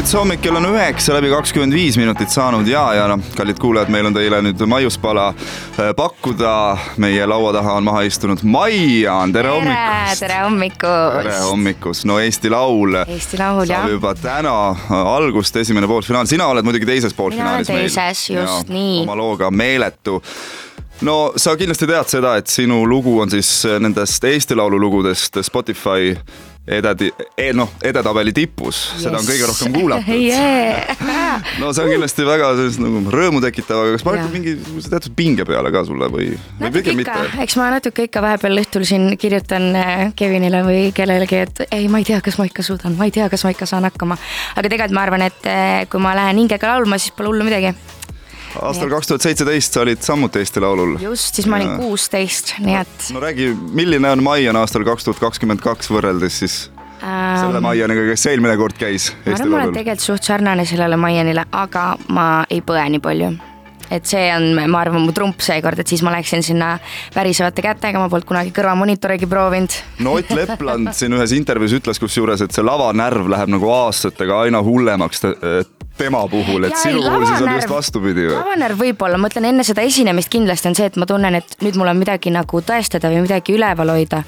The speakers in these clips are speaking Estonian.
It's hommik, kell on üheksa läbi kakskümmend viis minutit saanud ja, ja noh, kallid kuulajad, meil on teile nüüd maiuspala äh, pakkuda. meie laua taha on maha istunud Maian, tere hommikust. tere hommikust. tere hommikust, no Eesti Laul. Eesti Laul jah. saab juba täna äh, algust, esimene poolfinaal, sina oled muidugi teises poolfinaalis. olen teises, just ja, nii. oma looga Meeletu no sa kindlasti tead seda, et sinu lugu on siis nendest Eesti Laulu lugudest Spotify ededi, e, noh, edetabeli tipus yes., seda on kõige rohkem kuulatud yeah. no see on kindlasti väga sellist nagu rõõmu tekitav, aga kas panete mingisuguse teatud pinge peale ka sulle või, või pigem mitte? eks ma natuke ikka vahepeal õhtul siin kirjutan äh, Kevinile või kellelegi, et ei, ma ei tea, kas ma ikka suudan, ma ei tea, kas ma ikka saan hakkama. aga tegelikult ma arvan, et äh, kui ma lähen hingega laulma, siis pole hullu midagi aastal kaks tuhat seitseteist sa olid samuti Eesti Laulul. just, siis ma olin kuusteist, nii et. no räägi, milline on Maian aastal kaks tuhat kakskümmend kaks võrreldes siis ähm, selle Maianiga, kes eelmine kord käis Eesti Laulul? ma arvan, et tegelikult suht sarnane sellele Maianile, aga ma ei põe nii palju et see on, ma arvan, mu trump seekord, et siis ma läksin sinna värisevate kätega, ma polnud kunagi kõrvamonitorigi proovinud. no Ott Lepland siin ühes intervjuus ütles kusjuures, et see lavanärv läheb nagu aastatega aina hullemaks tema puhul, et ja, sinu puhul siis on just vastupidi või? lavanärv võib-olla, ma mõtlen enne seda esinemist kindlasti on see, et ma tunnen, et nüüd mul on midagi nagu tõestada või midagi üleval hoida.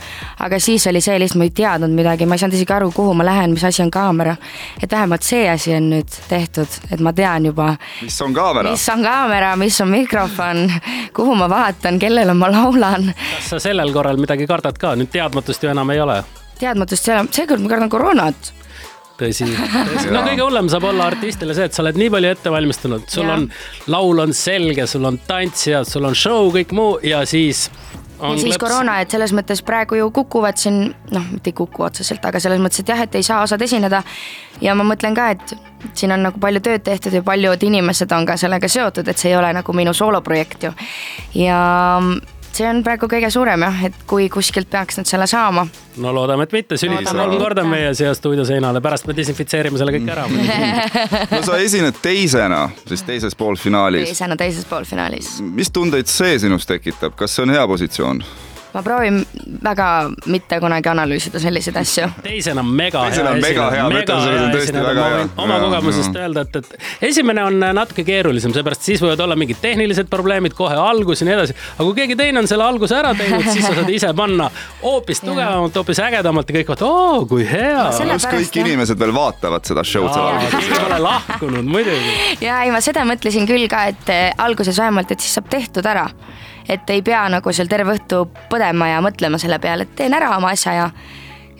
aga siis oli see lihtsalt, ma ei teadnud midagi, ma ei saanud isegi aru, kuhu ma lähen, mis asi on kaamera. et vähemalt see asi on nüüd tehtud, et ma tean juba. mis on kaamera? mis on kaamera, mis on mikrofon, kuhu ma vaatan, kellele ma laulan. kas sa sellel korral midagi kardad ka, nüüd teadmatust ju enam ei ole? teadmatust ei ole, seekord ma kardan koroonat tõsi, tõsi., no kõige hullem saab olla artistile see, et sa oled nii palju ette valmistunud, sul ja. on, laul on selge, sul on tantsijad, sul on show, kõik muu ja siis ja siis kleps. koroona, et selles mõttes praegu ju kukuvad siin, noh, mitte ei kuku otseselt, aga selles mõttes, et jah, et ei saa osad esineda. ja ma mõtlen ka, et siin on nagu palju tööd tehtud ja paljud inimesed on ka sellega seotud, et see ei ole nagu minu sooloprojekt ju. ja see on praegu kõige suurem jah, et kui kuskilt peaks nüüd selle saama. no loodame, et mitte, sülitas kolm korda meie siia stuudio seinale, pärast me desinfitseerime selle kõik ära no sa esined teisena siis teises poolfinaalis. teisena teises poolfinaalis. mis tundeid see sinus tekitab, kas see on hea positsioon? Ma proovin väga mitte kunagi analüüsida selliseid asju. teisena mega teisena hea. mega hea, ma ütlen sulle, see on tõesti väga hea. oma kogemusest öelda, et, et esimene on natuke keerulisem, seepärast siis võivad olla mingid tehnilised probleemid kohe algus ja nii edasi. aga kui keegi teine on selle alguse ära teinud, siis sa saad ise panna hoopis tugevamalt, hoopis ägedamalt ja kõik vaatavad, oo kui hea. pluss kõik inimesed veel vaatavad seda show'd seal alguses. keegi pole lahkunud muidugi. ja ei, ma seda mõtlesin küll ka, et alguses vähemalt, et siis saab tehtud ära et ei pea nagu seal terve õhtu põdema ja mõtlema selle peale, et teen ära oma asja ja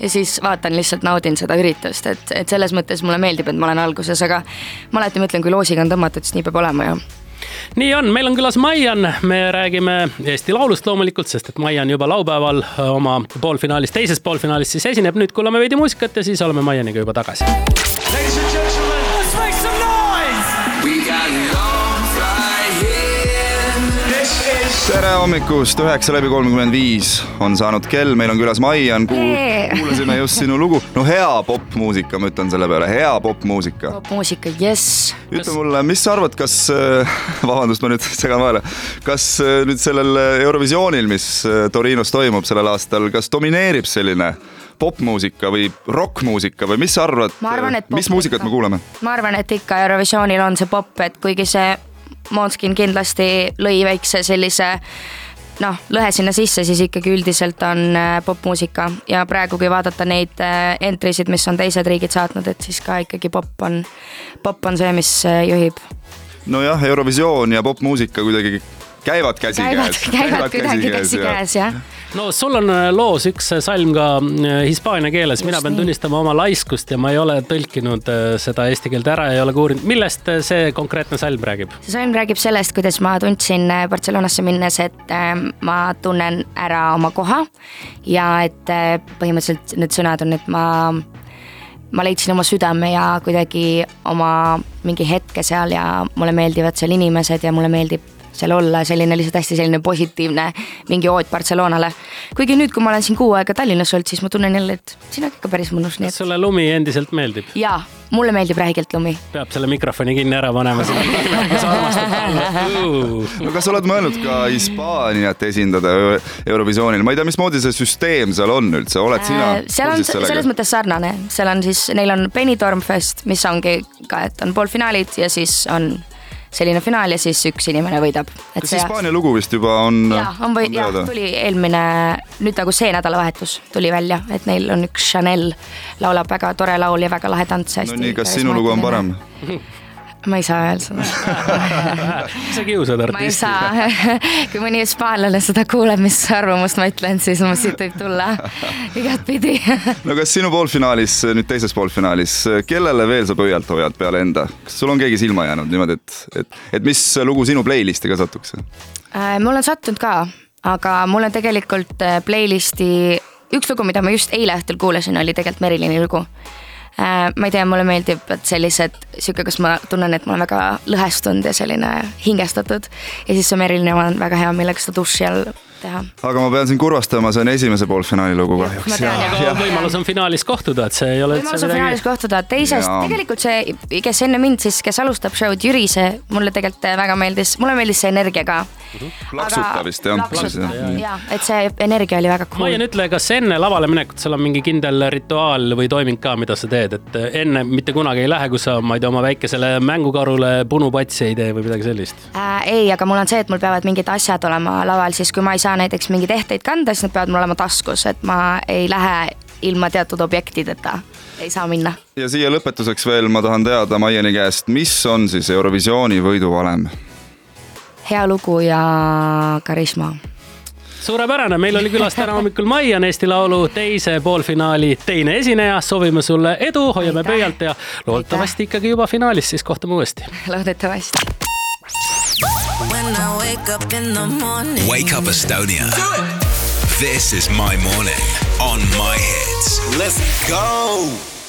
ja siis vaatan lihtsalt, naudin seda üritust, et, et selles mõttes mulle meeldib, et ma olen alguses, aga ma alati mõtlen, kui loosiga on tõmmatud, siis nii peab olema ju nii on, meil on külas Maian, me räägime Eesti Laulust loomulikult, sest et Maian juba laupäeval oma poolfinaalis, teises poolfinaalis siis esineb, nüüd kuulame veidi muusikat ja siis oleme Maianiga juba tagasi. Tere hommikust, üheksa läbi kolmkümmend viis on saanud kell, meil on külas Maian, kuulasime just sinu lugu. no hea popmuusika, ma ütlen selle peale, hea popmuusika. popmuusika, jess. ütle mulle, mis sa arvad, kas, äh, vabandust, ma nüüd segan vahele, kas äh, nüüd sellel Eurovisioonil, mis äh, Torinos toimub sellel aastal, kas domineerib selline popmuusika või rokkmuusika või mis sa arvad, mis muusikat me kuulame? ma arvan, et ikka Eurovisioonil on see popp, et kuigi see Måneskin kindlasti lõi väikse sellise noh, lõhe sinna sisse, siis ikkagi üldiselt on äh, popmuusika ja praegu, kui vaadata neid äh, entry sid, mis on teised riigid saatnud, et siis ka ikkagi popp on, popp on see, mis äh, juhib. nojah, Eurovisioon ja popmuusika kuidagi käivad käsikäes. käivad, käivad kuidagi käsikäes jah no sul on äh, loos üks äh, salm ka äh, hispaania keeles, mina pean nii. tunnistama oma laiskust ja ma ei ole tõlkinud seda eesti keelde ära, ei ole ka uurinud, millest see konkreetne salm räägib? see salm räägib sellest, kuidas ma tundsin Barcelonasse minnes, et ma tunnen ära oma koha ja et põhimõtteliselt need sõnad on, et ma ma leidsin oma südame ja kuidagi oma mingi hetke seal ja mulle meeldivad seal inimesed ja mulle meeldib seal olla, selline lihtsalt hästi selline positiivne mingi oot Barcelonale. kuigi nüüd, kui ma olen siin kuu aega Tallinnas olnud, siis ma tunnen jälle, et siin on ikka päris mõnus. kas sulle lumi endiselt meeldib? jaa, mulle meeldib räigelt lumi. peab selle mikrofoni kinni ära panema, kes armastab talle. no kas sa oled mõelnud ka Hispaaniat esindada Euro- Eurovisioonil, ma ei tea, mismoodi see süsteem seal on üldse, oled sina Äh, seal on selles mõttes sarnane, seal on siis, neil on Benidorm Fest, mis ongi ka, et on poolfinaalid ja siis on selline finaal ja siis üks inimene võidab. kas Hispaania lugu vist juba on? jaa, on või, jaa, tuli eelmine, nüüd nagu see nädalavahetus tuli välja, et neil on üks Chanel, laulab väga tore laul ja väga lahe tants. no nii, kas sinu lugu on parem? ma ei saa öelda seda. sa kiusad ma ei artisti. saa, kui mõni hispaanlane seda kuuleb, mis arvamust ma ütlen, siis ma siit võib tulla igatpidi. no kas sinu poolfinaalis, nüüd teises poolfinaalis, kellele veel sa pöialt hoiad peale enda, kas sul on keegi silma jäänud niimoodi, et, et, et mis lugu sinu playlist'i ka satuks? Äh, mul on sattunud ka, aga mul on tegelikult äh, playlist'i, üks lugu, mida ma just eile õhtul kuulasin, oli tegelikult Merilini lugu. Ma ei tea, mulle meeldib, et sellised, sihuke, kus ma tunnen, et ma olen väga lõhestunud ja selline hingestatud. ja siis see Merilini on väga hea, millega seda duši all teha. aga ma pean sind kurvastama, see on esimese poolfinaali lugu ma kahjuks. aga võimalus on finaalis kohtuda, et see ei ole võimalus on finaalis kohtuda, teisest tegelikult see, kes enne mind siis, kes alustab show'd, Jüri, see mulle tegelikult väga meeldis, mulle meeldis see energia ka. Plaksuta vist, jah. plaksuta Jaa, et see energia oli väga cool. Maian, ütle, kas enne lavale minekut seal on mingi kindel rituaal või toiming ka, mida sa teed, et enne mitte kunagi ei lähe, kus sa, ma ei tea, oma väikesele mängukarule punupatsi ei tee või midagi sellist? äh,. ei, aga mul on see, et mul peavad mingid asjad olema laval, siis kui ma ei saa näiteks mingeid ehteid kanda, siis nad peavad mul olema taskus, et ma ei lähe ilma teatud objektideta, ei saa minna. ja siia lõpetuseks veel ma tahan teada Maieni käest, mis on siis Eurovisiooni võiduvalem? hea lugu ja karisma suurepärane, meil oli külas täna hommikul Maian Eesti Laulu teise poolfinaali teine esineja, soovime sulle edu, hoiame pöialt ja loodetavasti ikkagi juba finaalis, siis kohtume uuesti. loodetavasti. When I wake up in the morning. Wake up Estonia. This is my morning on my hits. Let's go.